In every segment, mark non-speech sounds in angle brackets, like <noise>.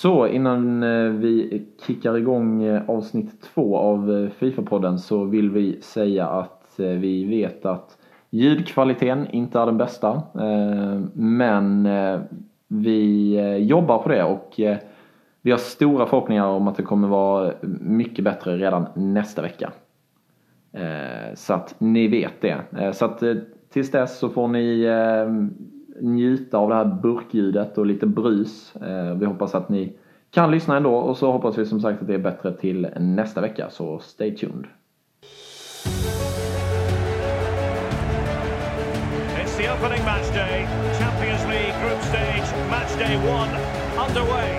Så innan eh, vi kickar igång eh, avsnitt två av eh, Fifa-podden så vill vi säga att vi vet att ljudkvaliteten inte är den bästa. Men vi jobbar på det och vi har stora förhoppningar om att det kommer vara mycket bättre redan nästa vecka. Så att ni vet det. Så att tills dess så får ni njuta av det här burkljudet och lite brus. Eh, vi hoppas att ni kan lyssna ändå och så hoppas vi som sagt att det är bättre till nästa vecka så stay tuned. It's the opening match day. Champions League group stage, match day one underway.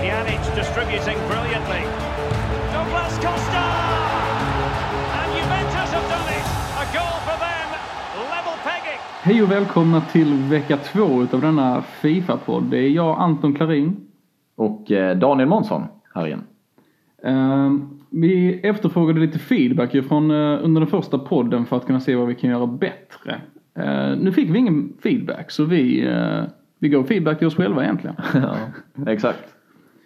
Pjanic distributing brilliantly. Douglas Costa! Hej och välkomna till vecka två utav denna Fifa-podd. Det är jag, Anton Klarin. Och eh, Daniel Månsson här igen. Uh, vi efterfrågade lite feedback från, uh, under den första podden för att kunna se vad vi kan göra bättre. Uh, nu fick vi ingen feedback så vi, vi gav feedback till oss själva egentligen. <laughs> ja, exakt.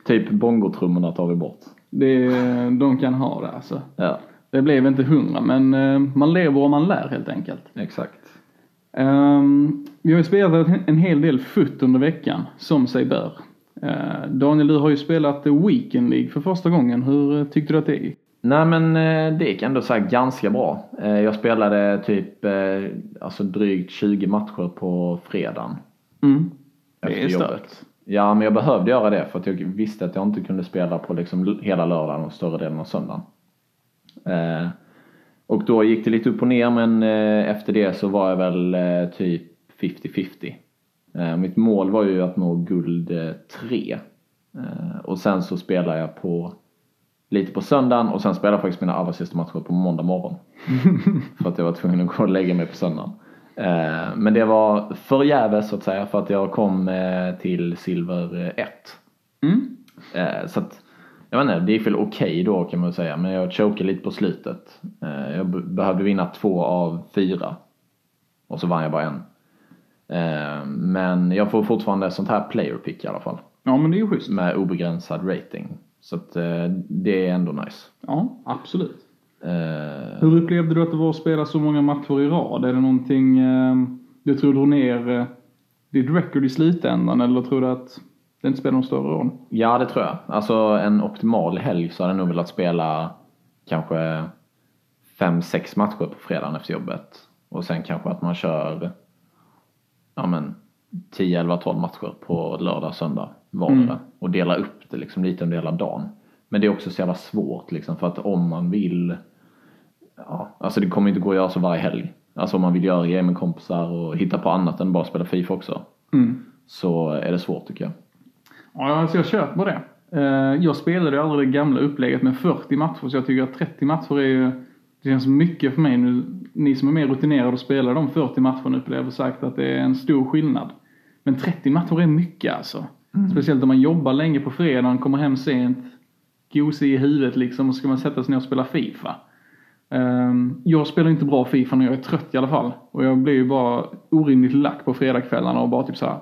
Typ bongotrummorna tar vi bort. Det, de kan ha det alltså. Ja. Det blev inte hundra men man lever och man lär helt enkelt. Exakt. Um, vi har ju spelat en hel del FUT under veckan, som sig bör. Uh, Daniel, du har ju spelat Weekend League för första gången. Hur uh, tyckte du att det gick? Nej men uh, det gick ändå så ganska bra. Eh, jag spelade typ alltså drygt 20 matcher på fredagen. Mm. Det är starkt. Ja men jag behövde göra det för att jag visste att jag inte kunde spela på liksom hela lördagen och större delen av söndagen. Och då gick det lite upp och ner men eh, efter det så var jag väl eh, typ 50-50. Eh, mitt mål var ju att nå guld 3. Och sen så spelade jag på lite på söndagen och sen spelade jag faktiskt mina allra sista matcher på måndag morgon. <laughs> för att jag var tvungen att gå och lägga mig på söndagen. Men det var förgäves så att säga för att jag kom till silver 1. Mm. Så att jag vet inte, det gick väl okej okay då kan man säga. Men jag chokade lite på slutet. Eh, jag behövde vinna två av fyra. Och så vann jag bara en. Eh, men jag får fortfarande sånt här player pick i alla fall. Ja men det är ju schysst. Med obegränsad rating. Så att eh, det är ändå nice. Ja, absolut. Hur upplevde du att det var att spela så många matcher i rad? Är det någonting du tror drog ner ditt record i slutändan eller tror du att det inte spelar någon större roll? Ja, det tror jag. Alltså en optimal helg så hade jag nog velat spela kanske fem sex matcher på fredagen efter jobbet. Och sen kanske att man kör ja men 10, 11, 12 matcher på lördag, söndag vardera. Mm. Och delar upp det liksom lite under hela dagen. Men det är också så jävla svårt liksom för att om man vill Ja, alltså det kommer inte gå att göra så varje helg. Alltså om man vill göra grejer med kompisar och hitta på annat än bara spela Fifa också. Mm. Så är det svårt tycker jag. Ja, alltså jag köper på det. Eh, jag spelade ju aldrig det gamla upplägget med 40 matcher så jag tycker att 30 matcher är ju det känns mycket för mig nu. Ni som är mer rutinerade och spelar de 40 matcherna upplever sagt att det är en stor skillnad. Men 30 matcher är mycket alltså. Mm. Speciellt om man jobbar länge på fredagen, kommer hem sent, gosig i huvudet liksom och så ska man sätta sig ner och spela FIFA. Ehm, jag spelar inte bra FIFA när jag är trött i alla fall. Och jag blir ju bara orimligt lack på fredagskvällarna och bara typ så här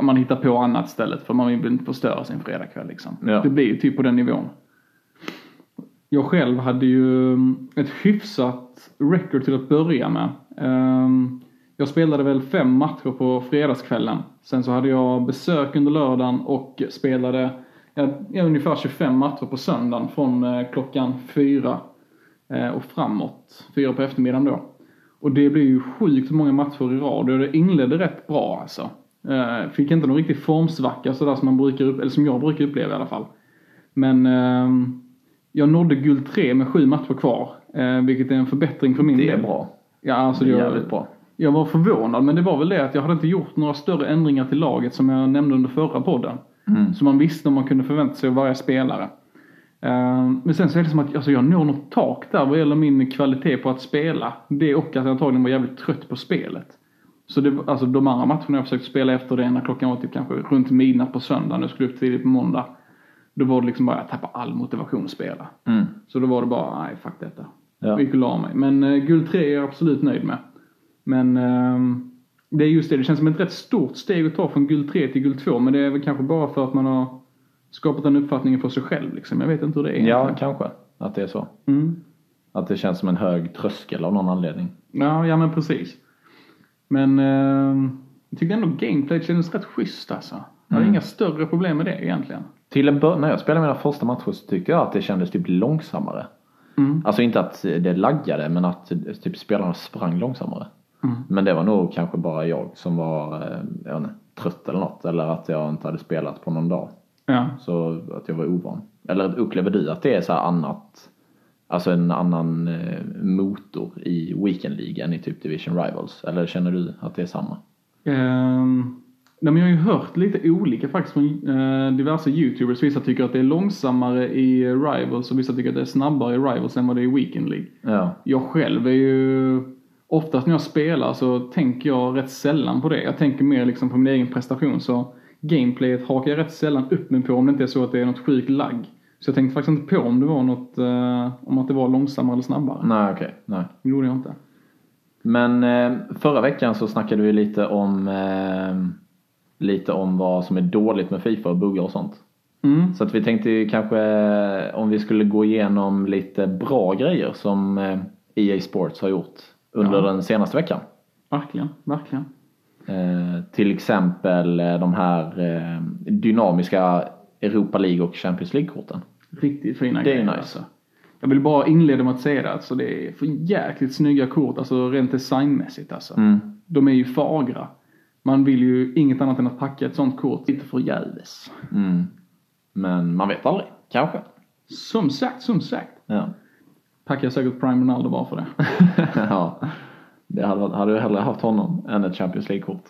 man hittar på annat istället för man vill inte förstöra sin fredagkväll liksom. Ja. Det blir ju typ på den nivån. Jag själv hade ju mm, ett hyfsat record till att börja med. Ehm, jag spelade väl fem matcher på fredagskvällen. Sen så hade jag besök under lördagen och spelade ungefär 25 matcher på söndagen från eh, klockan fyra eh, och framåt. Fyra på eftermiddagen då. Och det blev ju sjukt många matcher i rad och det inledde rätt bra alltså. Uh, fick inte någon riktig formsvacka sådär som man brukar, eller som jag brukar uppleva i alla fall. Men uh, jag nådde guld 3 med sju matcher kvar. Uh, vilket är en förbättring för min del. Det är del. bra. Ja, alltså det är jävligt bra. Jag var förvånad men det var väl det att jag hade inte gjort några större ändringar till laget som jag nämnde under förra podden. Mm. Så man visste om man kunde förvänta sig av varje spelare. Men sen så är det som att alltså, jag når något tak där vad gäller min kvalitet på att spela. Det och att jag antagligen var jävligt trött på spelet. Så det, alltså de andra matcherna jag försökte spela efter det, när klockan var typ kanske runt midnatt på söndagen, jag skulle upp tidigt på måndag. Då var det liksom bara, jag tappade all motivation att spela. Mm. Så då var det bara, nej fuck detta. Ja. Och gick och la mig. Men uh, guld 3 är jag absolut nöjd med. Men uh, Det är just det, det känns som ett rätt stort steg att ta från guld 3 till guld 2 men det är väl kanske bara för att man har skapat den uppfattningen för sig själv liksom. Jag vet inte hur det är Ja, egentligen. kanske. Att det är så. Mm. Att det känns som en hög tröskel av någon anledning. Ja, ja men precis. Men eh, jag tyckte ändå gameplay kändes rätt schysst alltså. Jag hade Mm. inga större problem med det egentligen. Till en början, när jag spelade mina första matcher så tyckte jag att det kändes typ långsammare. Mm. Alltså inte att det laggade men att typ spelarna sprang långsammare. Mm. Men det var nog kanske bara jag som var eh, jag inte, trött eller något. Eller att jag inte hade spelat på någon dag. Ja. Så att jag var ovan. Eller upplever du att det är så annat? Alltså en annan eh, motor i Weekend League än i typ Division Rivals? Eller känner du att det är samma? Ehm, nej, men jag har ju hört lite olika faktiskt från eh, diverse YouTubers. Vissa tycker att det är långsammare i Rivals och vissa tycker att det är snabbare i Rivals än vad det är i Weekend League. Ja. Jag själv är ju Oftast när jag spelar så tänker jag rätt sällan på det. Jag tänker mer liksom på min egen prestation så Gameplayet hakar jag rätt sällan upp mig på om det inte är så att det är något sjukt lagg. Så jag tänkte faktiskt inte på om det var något, eh, om att det var långsammare eller snabbare. Nej okej, nej. Det gjorde jag inte. Men eh, förra veckan så snackade vi lite om eh, lite om vad som är dåligt med Fifa och buggar och sånt. Mm. Så att vi tänkte ju kanske eh, om vi skulle gå igenom lite bra grejer som eh, EA Sports har gjort under Ja. den senaste veckan. Verkligen, verkligen. Eh, till exempel eh, de här eh, dynamiska Europa League och Champions League-korten. Riktigt fina Det är grejer nice. alltså. Jag vill bara inleda med att säga det. Alltså, det är för jäkligt snygga kort, alltså rent designmässigt alltså. Mm. De är ju fagra. Man vill ju inget annat än att packa ett sånt kort lite förgäves. Mm. Men man vet aldrig. Kanske. Som sagt, som sagt. Ja. Packar jag säkert Prime Ronaldo bara för det. <laughs> ja. Det hade, hade du hellre haft honom än ett Champions League-kort.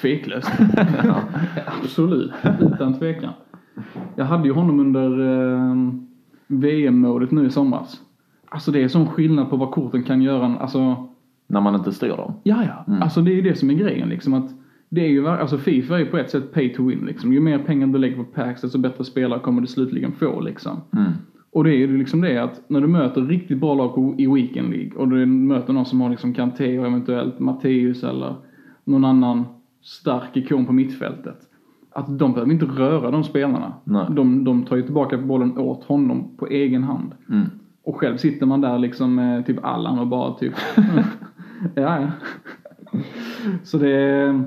Tveklöst. <laughs> Absolut, utan tvekan. Jag hade ju honom under eh, VM-modet nu i somras. Alltså det är sån skillnad på vad korten kan göra. Alltså, När man inte styr dem. ja ja. Alltså det är ju det som är grejen liksom. Att det är ju, alltså Fifa är ju på ett sätt pay to win liksom. Ju mer pengar du lägger på packs desto bättre spelare kommer du slutligen få liksom. Mm. Och det är ju liksom det att när du möter riktigt bra lag i Weekend League och du möter någon som har liksom Kanté och eventuellt Matteus eller någon annan stark ikon på mittfältet. Att de behöver inte röra de spelarna. Nej. De, de tar ju tillbaka bollen åt honom på egen hand. Mm. Och själv sitter man där liksom med typ Allan och bara typ <laughs> ja, ja. Så det är,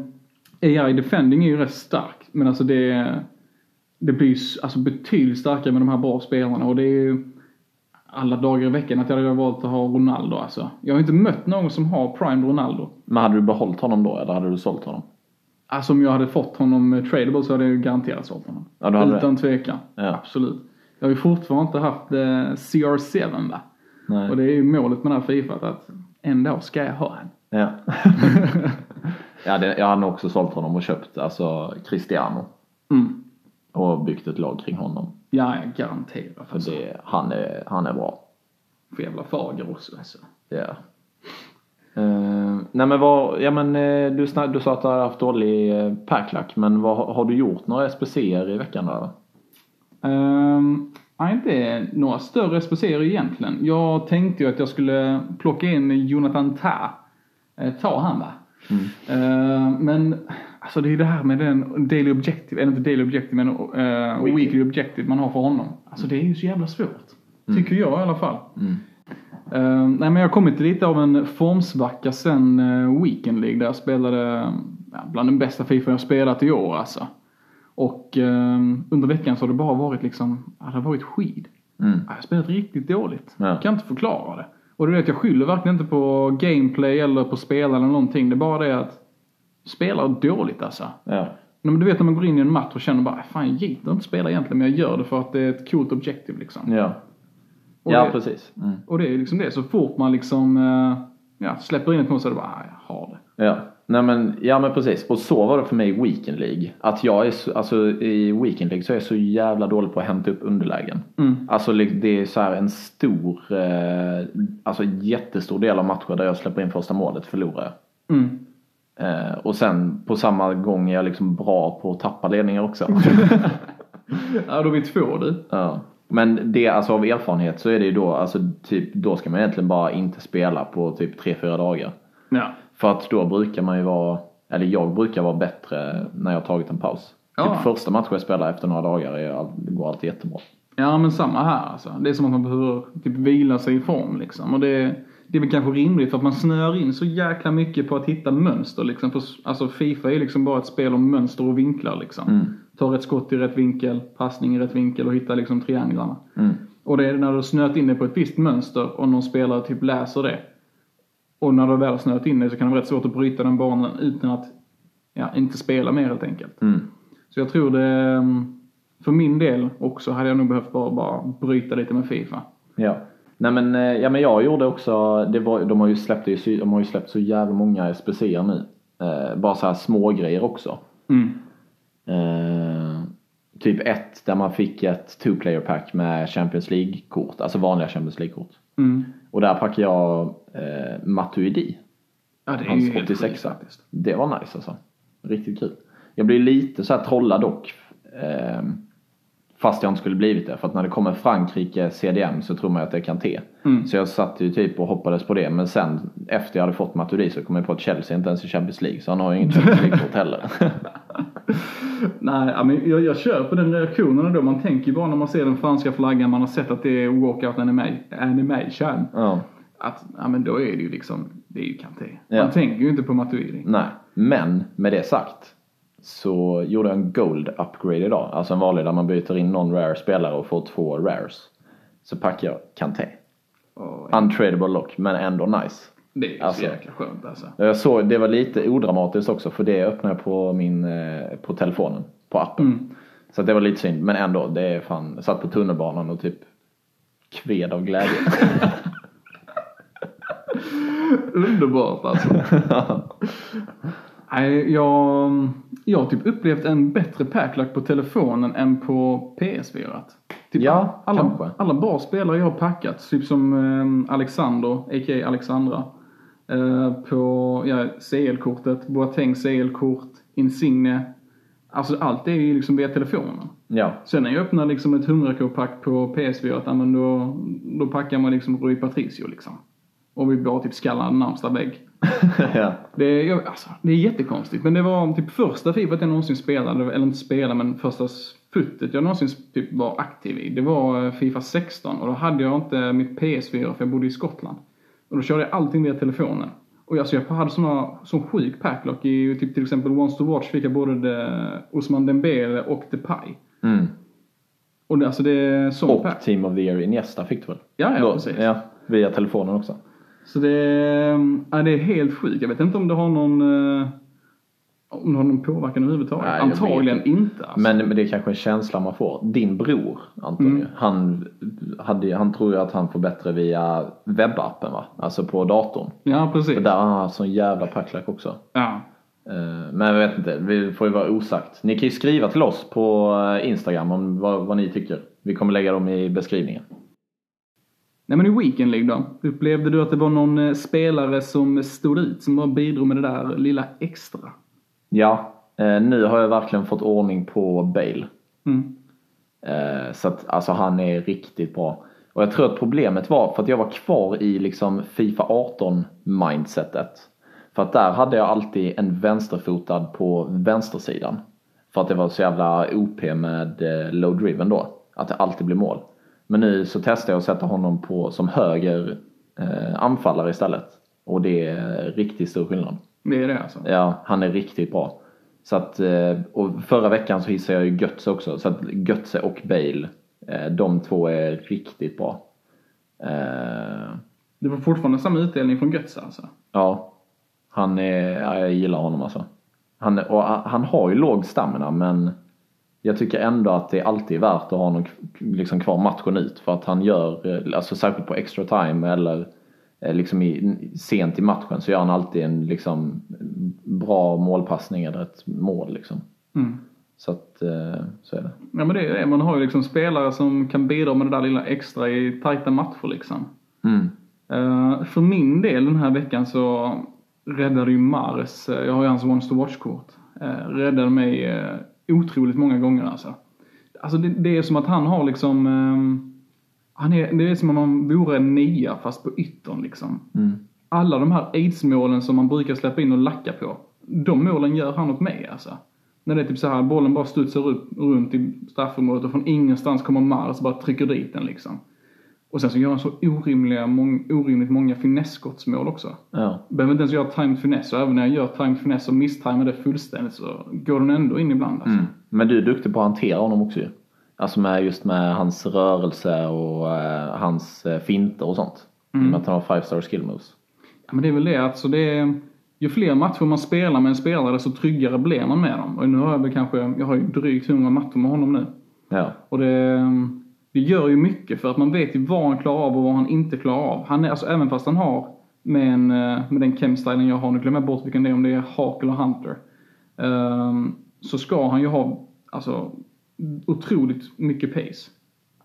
AI defending är ju rätt starkt. Men alltså det, det blir ju alltså betydligt starkare med de här bra spelarna och det är ju alla dagar i veckan att jag hade valt att ha Ronaldo alltså. Jag har inte mött någon som har Prime Ronaldo. Men hade du behållit honom då eller hade du sålt honom? Alltså om jag hade fått honom eh, tradable så hade jag garanterat sålt honom. Ja, du hade Utan tvekan. Ja. Absolut. Jag har ju fortfarande inte haft eh, CR7 va? Nej. Och det är ju målet med det här Fifa att en dag ska jag ha en. Ja. <laughs> ja det, jag hade nog också sålt honom och köpt alltså Cristiano. Mm. Och byggt ett lag kring honom. Ja, jag garanterar. För det, han, är, han är bra. För jävla fager också alltså. Ja. Eh, nej men vad, ja men eh, du, du sa att du har haft dålig uh, packlack men vad, har- du gjort några SPC'er i veckan då? Um, nej, inte några större SPC'er egentligen. Jag tänkte ju att jag skulle plocka in Jonathan Ta. Eh, ta han va? Eh, men alltså det är det här med den Daily Objective, eller inte Daily Objective men eh, Weekly. weekly. Objective man har för honom. Alltså det är ju så jävla svårt. Tycker jag i alla fall. Mm. Eh, nej men jag har kommit lite av en formsvacka sen uh, Weekend League där jag spelade ja, bland den bästa Fifa jag spelat i år alltså. Och eh, under veckan så har det bara varit liksom, ja, det har varit skid. Mm. Ja, Jag har spelat riktigt dåligt. Ja. Jag kan inte förklara det. Och du vet, jag skyller verkligen inte på gameplay eller på spelare eller någonting. Det är bara det att spelar dåligt alltså. Ja. Men du vet när man går in i en match och känner bara, fan jag gillar inte spela egentligen men jag gör det för att det är ett coolt objektiv liksom. Ja. Och Ja det- precis. Mm. och det är liksom det. Så fort man liksom eh, ja, släpper in ett mål så är det bara, "Ah, jag har det. Ja. Nej men, ja men precis. Och så var det för mig i Weekend League. Att jag är så, alltså i Weekend League så är jag så jävla dålig på att hämta upp underlägen. Mm. Alltså det är så här en stor, eh, alltså jättestor del av matcher där jag släpper in första målet förlorar jag. Mm. Eh, och sen på samma gång är jag liksom bra på att tappa ledningar också. <laughs> Ja, då är vi två du. ja. Men det, alltså av erfarenhet så är det ju då, alltså typ, då ska man egentligen bara inte spela på typ 3-4 dagar. Ja. För att då brukar man ju vara eller jag brukar vara bättre när jag har tagit en paus. Ja. Typ första matchen jag spelar efter några dagar är, går alltid jättebra. Ja men samma här alltså. Det är som att man behöver typ vila sig i form liksom. Och det, det är väl kanske rimligt för att man snör in så jäkla mycket på att hitta mönster liksom. För, alltså Fifa är liksom bara ett spel om mönster och vinklar liksom. Mm. Ta rätt skott i rätt vinkel, passning i rätt vinkel och hitta liksom trianglarna. Mm. Och det är när du snöat in dig på ett visst mönster och någon spelare typ läser det. Och när du väl har snöat in dig så kan det vara rätt svårt att bryta den banan utan att ja, inte spela mer helt enkelt. Mm. Så jag tror det, mm, för min del också hade jag nog behövt bara, bara bryta lite med Fifa. Ja. Nej men, eh, ja, men jag gjorde också, det var, de, har ju släppt, de har ju släppt så jävla många SPC'er nu. Eh, bara så här små grejer också. Mm. Eh, typ ett där man fick ett two player pack med Champions League-kort, alltså vanliga Champions League-kort. Mm. Och där packade jag eh, Matuidi, Ja, det är hans ju helt 86 sjukt faktiskt. Det var nice alltså. Riktigt kul. Jag blir lite så här trollad dock. Eh, fast jag inte skulle blivit det. För att när det kommer Frankrike CDM så tror man att det kan te. Mm. Så jag satt ju typ och hoppades på det. Men sen efter jag hade fått Matuidi så kom jag på att Chelsea inte ens är Champions League. Så han har ju inget Champions League-kort <laughs> heller. <laughs> Nej, men jag, jag kör på den reaktionen då. Man tänker ju bara när man ser den franska flaggan, man har sett att det är walkout anima- animation. ja. Att, ja men då är det ju liksom, det är ju Kanté. Ja. Man tänker ju inte på Matuidi. Nej, men med det sagt så gjorde jag en gold upgrade idag. Alltså en vanlig där man byter in någon rare spelare och får två rares. Så packar jag Kanté. Och, Untradable lock, men ändå nice. det är ju Alltså. så jäkla skönt alltså. Jag såg, det var lite odramatiskt också för det öppnade jag på min, eh, på telefonen, på appen. Mm. Så det var lite synd, men ändå, det är fan, jag satt på tunnelbanan och typ kved av glädje. <laughs> Underbart alltså. <laughs> Nej, jag, jag har typ upplevt en bättre packlack på telefonen än på PS4. Typ Ja, alla, kanske. alla bra spelare jag har packat, typ som eh, Alexander, a.k.a. Alexandra. Eh, på ja, CL-kortet, Boateng CL-kort, Insigne. Alltså allt är ju liksom via telefonen. ja, Sen när jag öppnar liksom ett 100k-pack på PS4, ja, men då, då packar man liksom Rui Patricio liksom. Och vi bara typ skallar den närmsta vägg. <laughs> ja. Det är, jag, alltså, det är jättekonstigt. Men det var typ första Fifa jag någonsin spelade, eller inte spelade, men första futtet jag någonsin typ var aktiv i. Det var eh, Fifa 16 och då hade jag inte mitt PS4 för jag bodde i Skottland. Och då körde jag allting via telefonen. Och alltså jag hade såna, sån sjuk packlock i typ till exempel Once to Watch fick jag både de, Osman Dembele och Depay. Mm. Och det, alltså det är sån Och pack. Team of the Year Iniesta fick du väl? Ja, ja Då- precis. Ja, via telefonen också. Så det, ja, det är helt sjukt. Jag vet inte om det har någon, eh, om det har någon påverkan överhuvudtaget. Nej, Antagligen inte. Alltså. Men, men det är kanske en känsla man får. Din bror, Anton, Mm. han, hade, han tror ju att han får bättre via webbappen va? Alltså på datorn. Ja, precis. För där har han haft sån jävla packlack också. Ja. Eh, Men jag vet inte, vi får ju vara osagt. Ni kan ju skriva till oss på eh, Instagram om vad, vad ni tycker. Vi kommer lägga dem i beskrivningen. Nej men i Weekend League då? Upplevde du att det var någon eh, spelare som stod ut, som bara bidrog med det där lilla extra? Ja, eh, nu har jag verkligen fått ordning på Bale. Mm. Eh, Så att alltså han är riktigt bra. Och jag tror att problemet var för att jag var kvar i liksom Fifa 18 mindsetet. För att där hade jag alltid en vänsterfotad på vänstersidan. För att det var så jävla OP med low driven då. Att det alltid blir mål. Men nu så testar jag att sätta honom på som höger eh, anfallare istället. Och det är riktigt stor skillnad. Det är det alltså? Ja, han är riktigt bra. Så att, eh, och förra veckan så hissade jag ju Götze också. Så att Götze och Bale, eh, de två är riktigt bra. Eh, Det var fortfarande samma utdelning från Götze alltså? Ja, han är, ja, jag gillar honom alltså. Han, och han har ju låg stamina men jag tycker ändå att det är alltid värt att ha honom liksom kvar matchen ut. För att han gör, eh, alltså särskilt på extra time eller eh, liksom i, sent i matchen så gör han alltid en liksom bra målpassning eller ett mål liksom. Mm. Så att, eh, så är det. Ja men det är det. Man har ju liksom spelare som kan bidra med det där lilla extra i tajta matcher liksom. Mm. För min del den här veckan så räddade ju Mars, jag har ju hans Once to Watch-kort, räddade mig otroligt många gånger alltså. Alltså det, det är som att han har liksom, ehm, han är, det är som om han vore en nia fast på yttern liksom. Mm. Alla de här aids-målen som man brukar släppa in och lacka på, de målen gör han åt mig alltså. När det är typ så här, bollen bara studsar upp runt i straffområdet och från ingenstans kommer Mars och bara trycker dit den liksom. Och sen så gör han så orimliga, mång, orimligt många finesskottsmål också. Ja. Behöver inte ens göra timed finess och även när jag gör timed finess och misstajmar det fullständigt så går den ändå in ibland alltså. Mm. Men du är duktig på att hantera honom också ju. Alltså med just med hans rörelse och eh, hans eh, finter och sånt. Mm. Med att han har five star skill moves. Ja men det är väl det, alltså det är, ju fler matcher man spelar med en spelare desto tryggare blir man med dem. Och nu har jag väl kanske, jag har ju drygt 100 matcher med honom nu. Ja. Och det, det gör ju mycket för att man vet ju vad han klarar av och vad han inte klarar av. Han är, alltså även fast han har med, en, eh, med den chemstylen jag har, nu glömmer jag bort vilken det är, om det är Hawk eller Hunter. Um, så ska han ju ha, alltså otroligt mycket pace.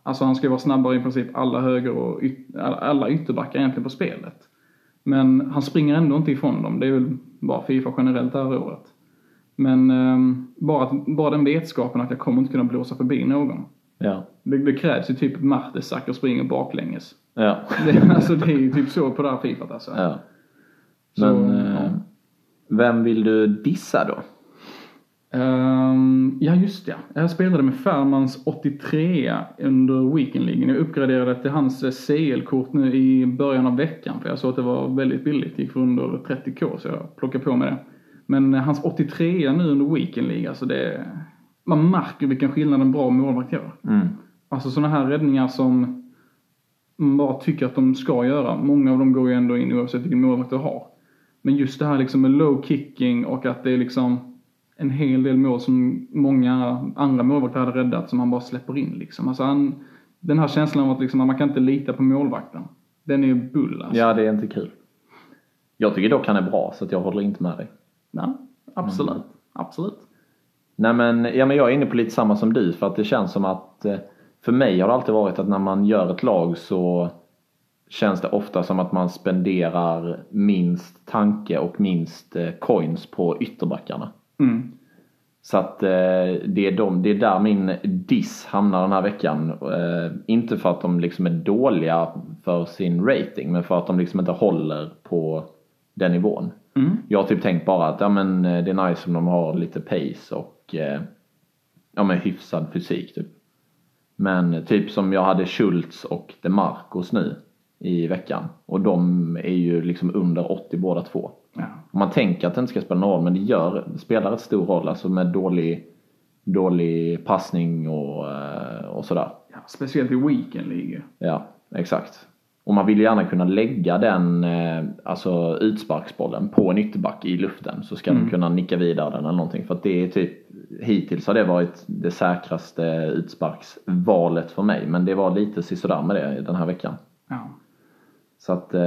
Alltså han ska ju vara snabbare i princip alla höger och yt, alla ytterbackar egentligen på spelet. Men han springer ändå inte ifrån dem. Det är väl bara Fifa generellt det här året. Men um, bara, bara den vetskapen att jag kommer inte kunna blåsa förbi någon. Ja. Det, det krävs ju typ Mertesacker springer baklänges. Ja. Det, alltså det är ju typ så på det här Fifat alltså. Ja. Men Så, eh, ja. vem vill du dissa då? Ehm, ja, just det. Jag spelade med Färmans 83 under weekendligan. Jag uppgraderade till hans eh, CL-kort nu i början av veckan för jag såg att det var väldigt billigt. gick för under 30k så jag plockade på mig det. Men eh, hans 83 nu under weekendliga, alltså det... Man märker vilken skillnad en bra målvakt gör. Mm. Alltså sådana här räddningar som man bara tycker att de ska göra. Många av dem går ju ändå in oavsett vilken målvakt du har. Men just det här liksom med low kicking och att det är liksom en hel del mål som många andra målvakter hade räddat som han bara släpper in liksom. Alltså han, den här känslan av att liksom, man kan inte lita på målvakten. Den är ju bull alltså. Ja, det är inte kul. Jag tycker dock han är bra så jag håller inte med dig. Ja, absolut. Absolut. Nej men, ja, men jag är inne på lite samma som du för att det känns som att eh, för mig har det alltid varit att när man gör ett lag så känns det ofta som att man spenderar minst tanke och minst eh, coins på ytterbackarna. Mm. Så att eh, det, är de, det är där min diss hamnar den här veckan. Inte för att de liksom är dåliga för sin rating men för att de liksom inte håller på den nivån. Mm. Jag har typ tänkt bara att ja, men, det är nice om de har lite pace och eh, ja, men, hyfsad fysik. Typ. Men typ som jag hade Schultz och DeMarcos nu i veckan. Och de är ju liksom under 80 båda två. Ja. Och man tänker att det inte ska spela någon roll men det, gör, det spelar ett stor roll alltså med dålig, dålig passning och, eh, och sådär. ja, speciellt i weekendliga. Ja, exakt. Och man vill gärna kunna lägga den eh, alltså utsparksbollen på en ytterback i luften så ska de kunna nicka vidare den eller någonting. För att det är typ hittills har det varit det säkraste utsparksvalet för mig. Men det var lite sådär med det den här veckan. Ja. Så att, eh,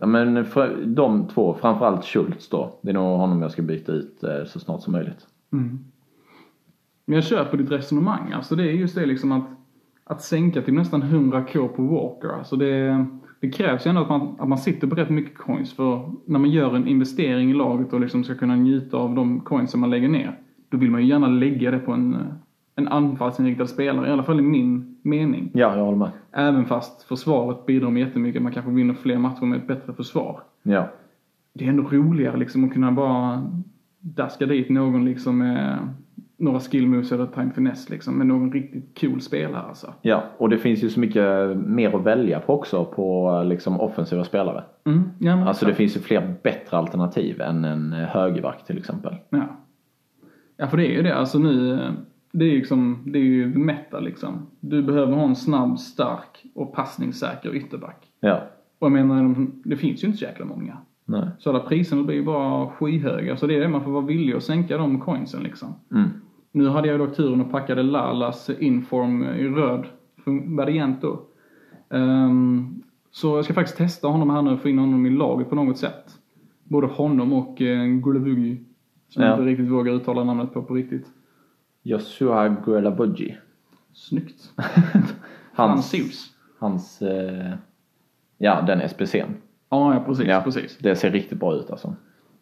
ja men de två, framförallt Schultz då. Det är nog honom jag ska byta ut eh, så snart som möjligt. Mm. Men jag köper ditt resonemang. Alltså det är just det liksom att, att sänka till nästan 100k på Walker. Alltså det, det krävs ju ändå att man, att man sitter på rätt mycket coins. För när man gör en investering i laget och liksom ska kunna njuta av de coins som man lägger ner. Då vill man ju gärna lägga det på en, en anfallsinriktad spelare. I alla fall i min mening. Ja, jag håller med. Även fast försvaret bidrar med jättemycket. Man kanske vinner fler matcher med ett bättre försvar. Ja. Det är ändå roligare liksom att kunna bara daska dit någon liksom med några skill moves eller time finesse liksom. Med någon riktigt cool spelare alltså. Ja, och det finns ju så mycket mer att välja på också på liksom offensiva spelare. Mm, ja, Alltså det finns ju fler bättre alternativ än en högerback till exempel. Ja. Ja, för det är ju det. Alltså nu, eh, det är ju liksom, det är ju the meta liksom. Du behöver ha en snabb, stark och passningssäker ytterback. Ja. Och jag menar, de- det finns ju inte så jäkla många. Nej. Så alla priserna blir ju bara skyhöga. Så det är det, man får vara villig att sänka de coinsen liksom. Mm. Nu hade jag dock turen och packade Lalas Inform i röd variant då. Ehm, så jag ska faktiskt testa honom här nu och få in honom i laget på något sätt. Både honom och uh, Gulavugi. Som Ja. jag inte riktigt vågar uttala namnet på på riktigt. Joshua Guelabugi. Snyggt. <laughs> Hans, Fransos. hans eh, ja den SPC'n. Ja, ja precis, Ja, precis. det ser riktigt bra ut alltså.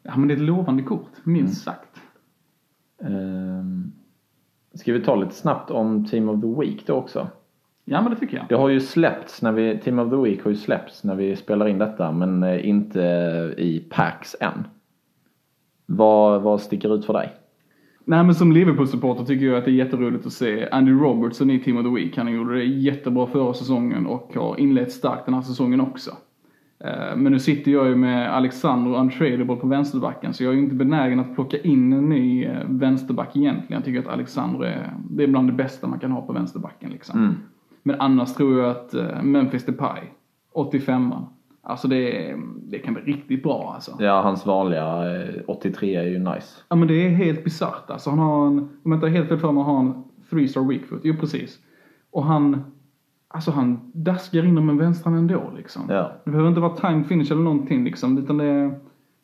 Ja, men det är ett lovande kort, minst Mm. sagt. Ehm, ska vi ta lite snabbt om Team of the Week då också? Ja, men det tycker jag. Det har ju släppts när vi, Team of the Week har ju släppts när vi spelar in detta men eh, inte i packs än. Vad, vad sticker ut för dig? Nej men som Liverpool-supporter tycker jag att det är jätteroligt att se Andy Robertson i Team of the Week. Han gjorde det jättebra förra säsongen och har inlett starkt den här säsongen också. Eh, men nu sitter jag ju med Alexander Untradable på vänsterbacken så jag är ju inte benägen att plocka in en ny eh, vänsterback egentligen. Jag tycker att Alexander är, det är bland det bästa man kan ha på vänsterbacken liksom. Mm. Men annars tror jag att eh, Memphis Depay, 85 Alltså det, det kan bli riktigt bra alltså. Ja, hans vanliga eh, 83 är ju nice. Ja men det är helt bisarrt alltså. Han har en, om jag inte har helt fel för mig, har han 3 star weak foot. Jo precis. Och han, alltså han daskar in dem med vänstran ändå liksom. Ja. Det behöver inte vara time finish eller någonting liksom. Utan det,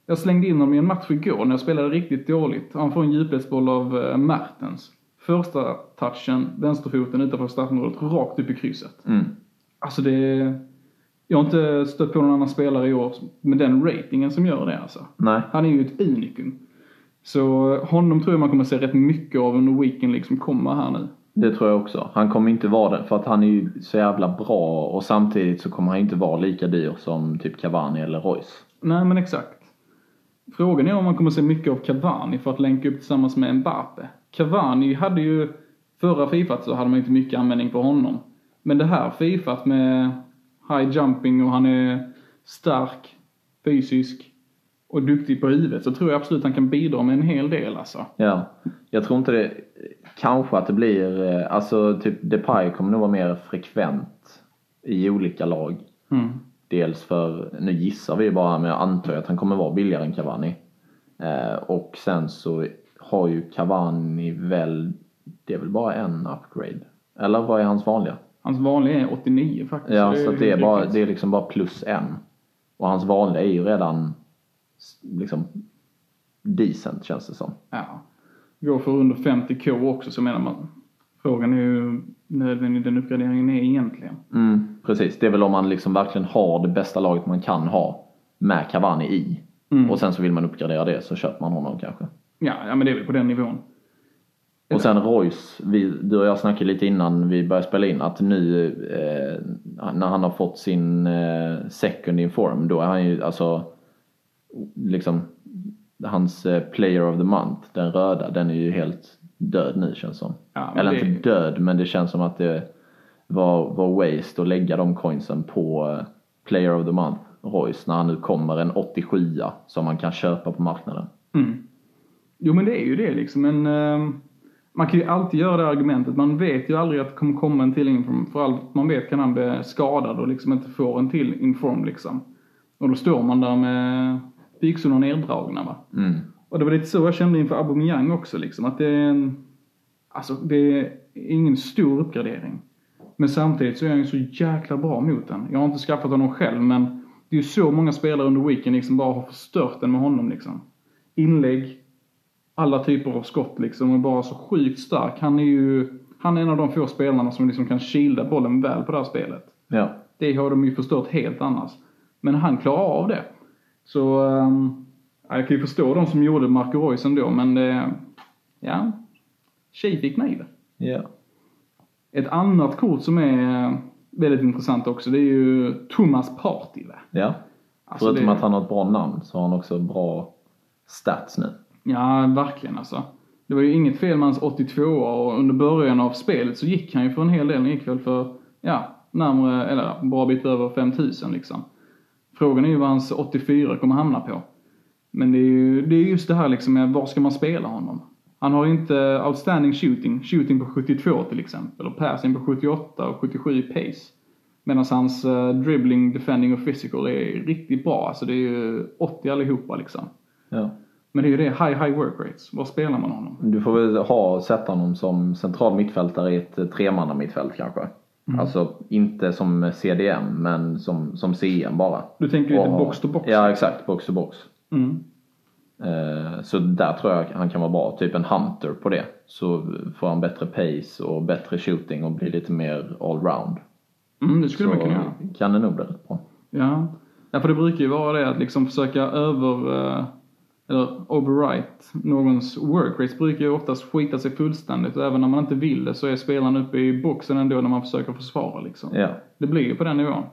jag slängde in honom i en match igår när jag spelade riktigt dåligt. Han får en djupledsboll av uh, Mertens. Första touchen, vänsterfoten utanför straffområdet, rakt upp i krysset. Mm. Alltså det... Jag har inte stött på någon annan spelare i år med den ratingen som gör det alltså. Nej. Han är ju ett unikum. Så honom tror jag man kommer se rätt mycket av under weekend liksom kommer här nu. Det tror jag också. Han kommer inte vara det för att han är ju så jävla bra och samtidigt så kommer han inte vara lika dyr som typ Cavani eller Royce. Nej men exakt. Frågan är om man kommer se mycket av Cavani för att länka upp tillsammans med Mbappe. Cavani hade ju, förra Fifat så hade man inte mycket användning för honom. Men det här Fifat med high jumping och han är stark, fysisk och duktig på huvudet så tror jag absolut han kan bidra med en hel del alltså. Ja. Jag tror inte det, kanske att det blir, eh, alltså typ Depay kommer nog vara mer frekvent i olika lag. Mm. Dels för, nu gissar vi bara men jag antar att han kommer vara billigare än Cavani. Eh, och sen så har ju Cavani väl, det är väl bara en upgrade? Eller vad är hans vanliga? Hans vanliga är 89 faktiskt. Ja, så att det är, bara, det är liksom bara plus en. Och hans vanliga är ju redan liksom decent känns det som. Ja. Går för under 50k också så menar man. Frågan är ju nödvändig den uppgraderingen är egentligen. Mm, precis, det är väl om man liksom verkligen har det bästa laget man kan ha med Cavani i. Mm. Och sen så vill man uppgradera det så köper man honom kanske. Ja, ja men det är väl på den nivån. Och sen Royce, vi, du och jag snackade lite innan vi började spela in att nu eh, när han har fått sin eh, second in form då är han ju alltså liksom hans eh, player of the month, den röda, den är ju helt död nu känns som. Ja, Eller det- inte död men det känns som att det var, var waste att lägga de coinsen på eh, player of the month Royce när han nu kommer en 87 som man kan köpa på marknaden. Mm. Jo men det är ju det liksom. Men ehm, man kan ju alltid göra det argumentet. Man vet ju aldrig att det kommer komma en till inform. För allt man vet kan han bli skadad och liksom inte få en till inform liksom. Och då står man där med byxorna neddragna va. Mm. Och det var lite så jag kände inför Aubameyang också liksom. Att det är en... Alltså det är ingen stor uppgradering. Men samtidigt så är han ju så jäkla bra mot den. Jag har inte skaffat honom själv men det är ju så många spelare under weekend liksom bara har förstört den med honom liksom. Inlägg, alla typer av skott liksom och bara så sjukt stark. Han är ju, han är en av de få spelarna som liksom kan kilda bollen väl på det här spelet. Ja. Det har de ju förstört helt annars. Men han klarar av det. Så ja, jag kan ju förstå de som gjorde Marco Reus ändå, men det, ja, tjej fick mig det. Ja. Ett annat kort som är eh, väldigt intressant också, det är ju Thomas Partille. Ja. Alltså Förutom det- att han har ett bra namn så har han också bra stats nu. Ja, verkligen alltså. Det var ju inget fel med hans 82 och under början av spelet så gick han ju för en hel del. Han gick väl för, ja, närmare, eller en bra bit över 5000 liksom. Frågan är ju vad hans 84 kommer hamna på. Men det är ju det är just det här liksom med var ska man spela honom? Han har ju inte outstanding shooting, shooting på 72 till exempel och passing på 78 och 77 i pace. Medan hans eh, dribbling, defending och physical är riktigt bra. Alltså det är ju 80 allihopa liksom. Ja. Men det är ju det, high high work rates. Var spelar man honom? Du får väl ha, sätta honom som central mittfältare i ett eh, tremanna mittfält kanske. Mm. Alltså inte som CDM men som, som CM bara. Du tänker lite box to box? Ja exakt, box to box. Mm. Eh, Så där tror jag han kan vara bra. Typ en hunter på det. Så får han bättre pace och bättre shooting och blir lite mer allround. Mm, det skulle Så man kunna göra. kan det nog bli rätt bra. Ja. ja, för det brukar ju vara det att liksom försöka över... eh, eller overwrite någons work rates brukar ju oftast skita sig fullständigt och även när man inte vill det så är spelaren uppe i boxen ändå när man försöker försvara liksom. Ja. Det blir ju på den nivån.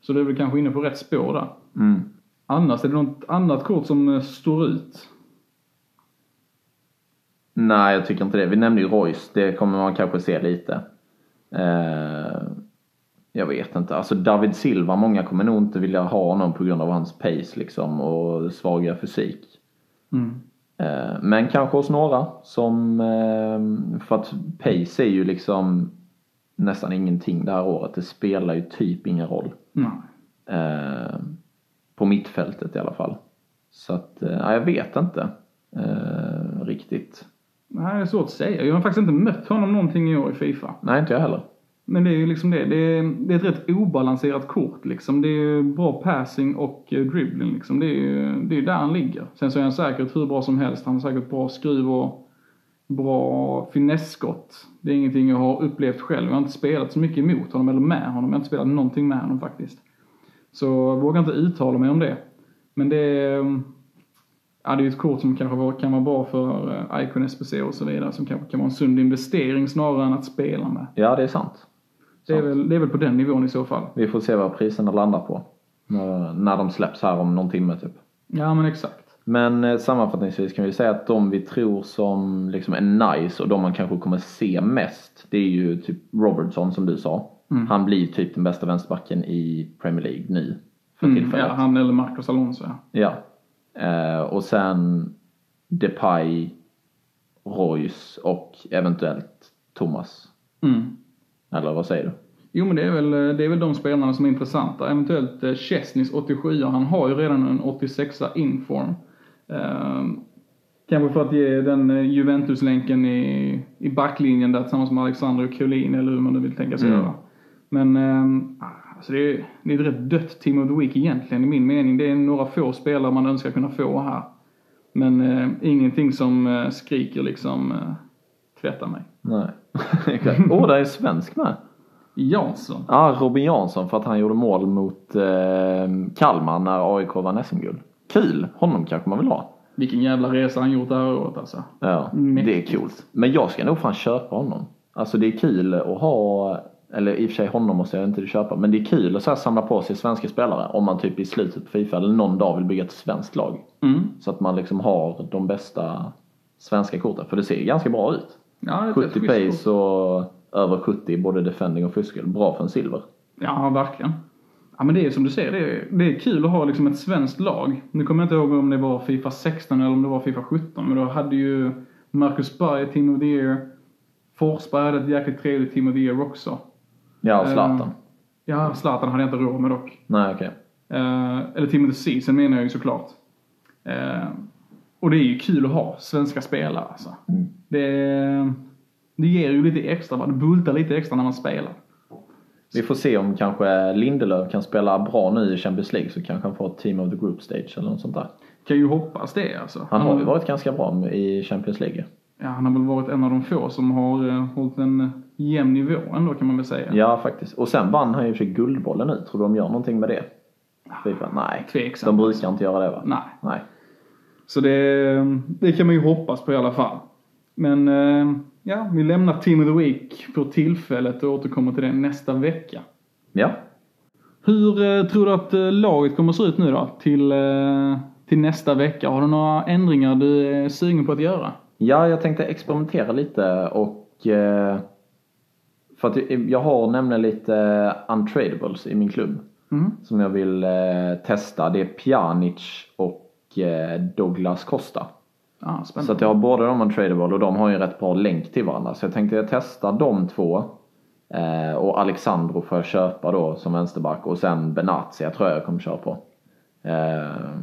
Så det är väl kanske inne på rätt spår där. Mm. Annars, är det något annat kort som eh, står ut? Nej, jag tycker inte det. Vi nämnde ju Royce. Det kommer man kanske se lite. Eh, jag vet inte. Alltså David Silva, många kommer nog inte vilja ha honom på grund av hans pace liksom och svaga fysik. Mm. Eh, men kanske hos några som, eh, för att pace är ju liksom nästan ingenting det här året. Det spelar ju typ ingen roll. Eh, på mittfältet i alla fall. Så att, ja, jag vet inte riktigt. Nej, det är svårt att säga. Jag har faktiskt inte mött honom någonting i år i Fifa. Nej, inte jag heller. Men det är ju liksom det. Det är, det är ett rätt obalanserat kort liksom. Det är ju bra passing och eh, dribbling liksom. Det är ju det är där han ligger. Sen så är han säkert hur bra som helst. Han har säkert bra skruv och bra finesskott. Det är ingenting jag har upplevt själv. Jag har inte spelat så mycket emot honom eller med honom. Jag har inte spelat någonting med honom faktiskt. Så jag vågar inte uttala mig om det. Men det är, mm, ja, det är ju ett kort som kanske kan vara bra för eh, Icon SPC och så vidare. Som kanske kan vara en sund investering snarare än att spela med. Ja, det är sant. Det är, väl, det är väl på den nivån i så fall. Vi får se vad priserna landar på. När, när de släpps här om någon timme typ. Ja men exakt. Men eh, sammanfattningsvis kan vi säga att de vi tror som liksom är nice och de man kanske kommer se mest. Det är ju typ Robertson som du sa. Mm. Han blir typ den bästa vänsterbacken i Premier League nu. För Mm, tillfället. ja, han eller Marcos Alonso ja. Ja. Eh, och sen Depay, Royce och eventuellt Thomas. Mm. Eller vad säger du? Jo men det är, väl, det är väl de spelarna som är intressanta. Eventuellt eh, Chesneys 87 han har ju redan en 86a inform. Ehm, kanske för att ge den eh, Juventus-länken i, i backlinjen där tillsammans med Alexander och Collin eller hur man nu vill tänka sig Mm. göra. Men ehm, alltså det, är, det är ett rätt dött Team of the Week egentligen i min mening. Det är några få spelare man önskar kunna få här. Men eh, ingenting som eh, skriker liksom eh, tvätta mig. Nej. Åh, oh, det är svensk med. Jansson. Ja, Robin Jansson för att han gjorde mål mot eh, Kalmar när AIK vann SM-guld. Kul! Honom kanske man vill ha. Vilken jävla resa han gjort det här året alltså. Ja, det är Mäktigt. coolt. Men jag ska nog fan köpa honom. Alltså det är kul att ha, eller i och för sig honom måste jag inte köpa, men det är kul att så samla på sig svenska spelare om man typ i slutet på Fifa eller någon dag vill bygga ett svenskt lag. Mm. Så att man liksom har de bästa svenska korten, för det ser ju ganska bra ut. Ja, det är ett 70 schysst kort. pace och över 70 i både defending och fuskel. Bra för en silver. Ja, verkligen. Ja, men det är som du säger, det är, det är kul att ha liksom ett svenskt lag. Nu kommer jag inte ihåg om det var Fifa 16 eller om det var Fifa 17, men då hade ju Marcus Berg Team of the Year. Forsberg hade ett jäkligt trevligt Team of the Year också. Ja, Zlatan. Eh, Ja, Zlatan hade jag inte råd med dock. Nej, okej. Eh, eller Team of the Season menar jag ju såklart. Eh, och det är ju kul att ha svenska spelare alltså. Mm. Det, det ger ju lite extra, va? det bultar lite extra när man spelar. Vi får se om kanske Lindelöf kan spela bra nu i Champions League så kanske han får ett team of the group stage eller något sånt där. Kan ju hoppas det alltså. Han har ju varit ganska bra i Champions League. Ja, han har väl varit en av de få som har uh, hållit en jämn nivå ändå kan man väl säga. Ja, faktiskt. Och sen vann han ju för Guldbollen nu. Tror du de gör någonting med det? FIFA? Nej. Tveksamt. De brukar inte göra det va? Nej. Nej. Så det, det kan man ju hoppas på i alla fall. Men eh, ja, vi lämnar Team of the Week för tillfället och återkommer till det nästa vecka. Ja. Hur eh, tror du att eh, laget kommer att se ut nu då till, till nästa vecka? Har du några ändringar du är sugen på att göra? Ja, jag tänkte experimentera lite och för att jag har nämligen lite untradables i min klubb Mm. som jag vill testa. Det är Pjanic och Douglas Costa. Ja, Så att jag har båda dem untradable och de har ju en rätt bra länk till varandra. Så jag tänkte jag testa de två. Eh, och Alexandro får jag köpa då som vänsterback och sen Benatia tror jag jag kommer köra på. Eh,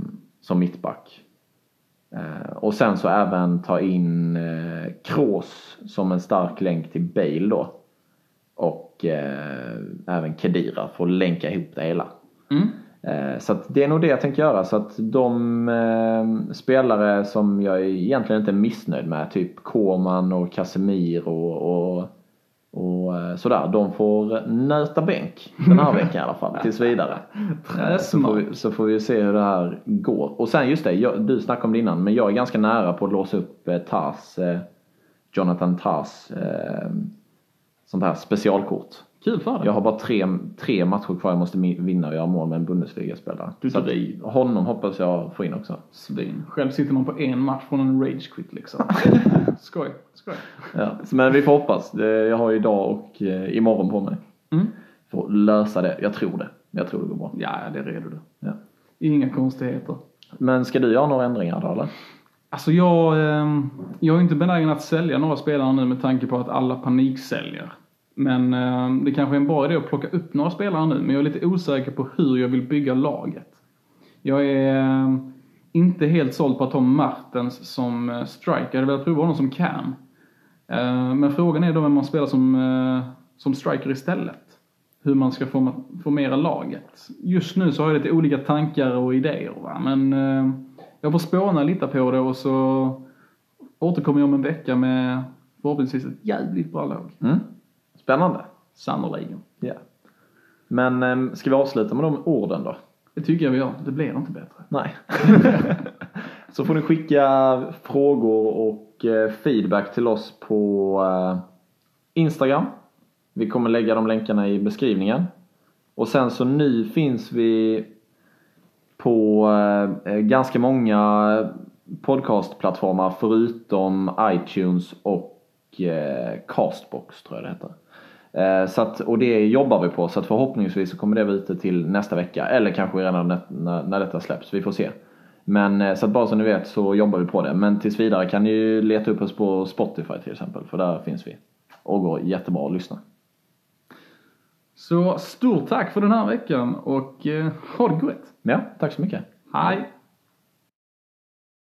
som mittback. Eh, och sen så även ta in eh, Kroos som en stark länk till Bale då. Och eh, även Kedira för att länka ihop det hela. Mm. Eh, Så det är nog det jag tänker göra. Så att de eh, spelare som jag egentligen inte är missnöjd med, typ Koman och Casemiro och, och, och eh, sådär, de får nöta bänk den här veckan i alla fall, tills vidare. <laughs> Så får, vi, så får vi se hur det här går. Och sen just det, jag, du snackade om det innan, men jag är ganska nära på att låsa upp Tars, Jonathan Tars, sånt här specialkort. Kul för dig. Jag har bara tre, tre matcher kvar jag måste vinna och göra mål med en Bundesliga-spelare. Du Så att driver. honom hoppas jag få in också. Svin. Själv sitter man på en match från en rage quit liksom. <laughs> skoj, skoj. Ja. Men vi får hoppas. Det- Jag har ju idag och eh, imorgon på mig. Mm. För att lösa det. Jag tror det. Jag tror det går bra. Ja, det är redo du. Ja. Inga konstigheter. Men ska du göra några ändringar då eller? Alltså jag, eh, jag är inte benägen att sälja några spelare nu med tanke på att alla paniksäljer. Men eh, det kanske är en bra idé att plocka upp några spelare nu, men jag är lite osäker på hur jag vill bygga laget. Jag är eh, inte helt såld på att ta Martens som eh, striker. Jag hade velat prova honom som cam. Eh, men frågan är då vem man spelar som, eh, som striker istället. Hur man ska formera laget. Just nu så har jag lite olika tankar och idéer. Va? Men eh, jag får spåna lite på det och så återkommer jag om en vecka med förhoppningsvis ett jävligt bra lag. Mm. Spännande. Sannoliken. Ja. Men eh, ska vi avsluta med de orden då? Det tycker jag vi gör. Det blir inte bättre. Nej. <laughs> Så får ni skicka frågor och eh, feedback till oss på eh, Instagram. Vi kommer lägga de länkarna i beskrivningen. Och sen så nu finns vi på eh, ganska många podcastplattformar förutom iTunes och Castbox tror jag det heter. Eh, Så att, och det jobbar vi på så att förhoppningsvis så kommer det vara ute till nästa vecka eller kanske redan när, när, när detta släpps. Vi får se. Men eh, så att bara så ni vet så jobbar vi på det. Men tills vidare kan ni ju leta upp oss på Spotify till exempel för där finns vi. Och går jättebra att lyssna. Så stort tack för den här veckan och eh, ha det gott. Ja, tack så mycket. Hej!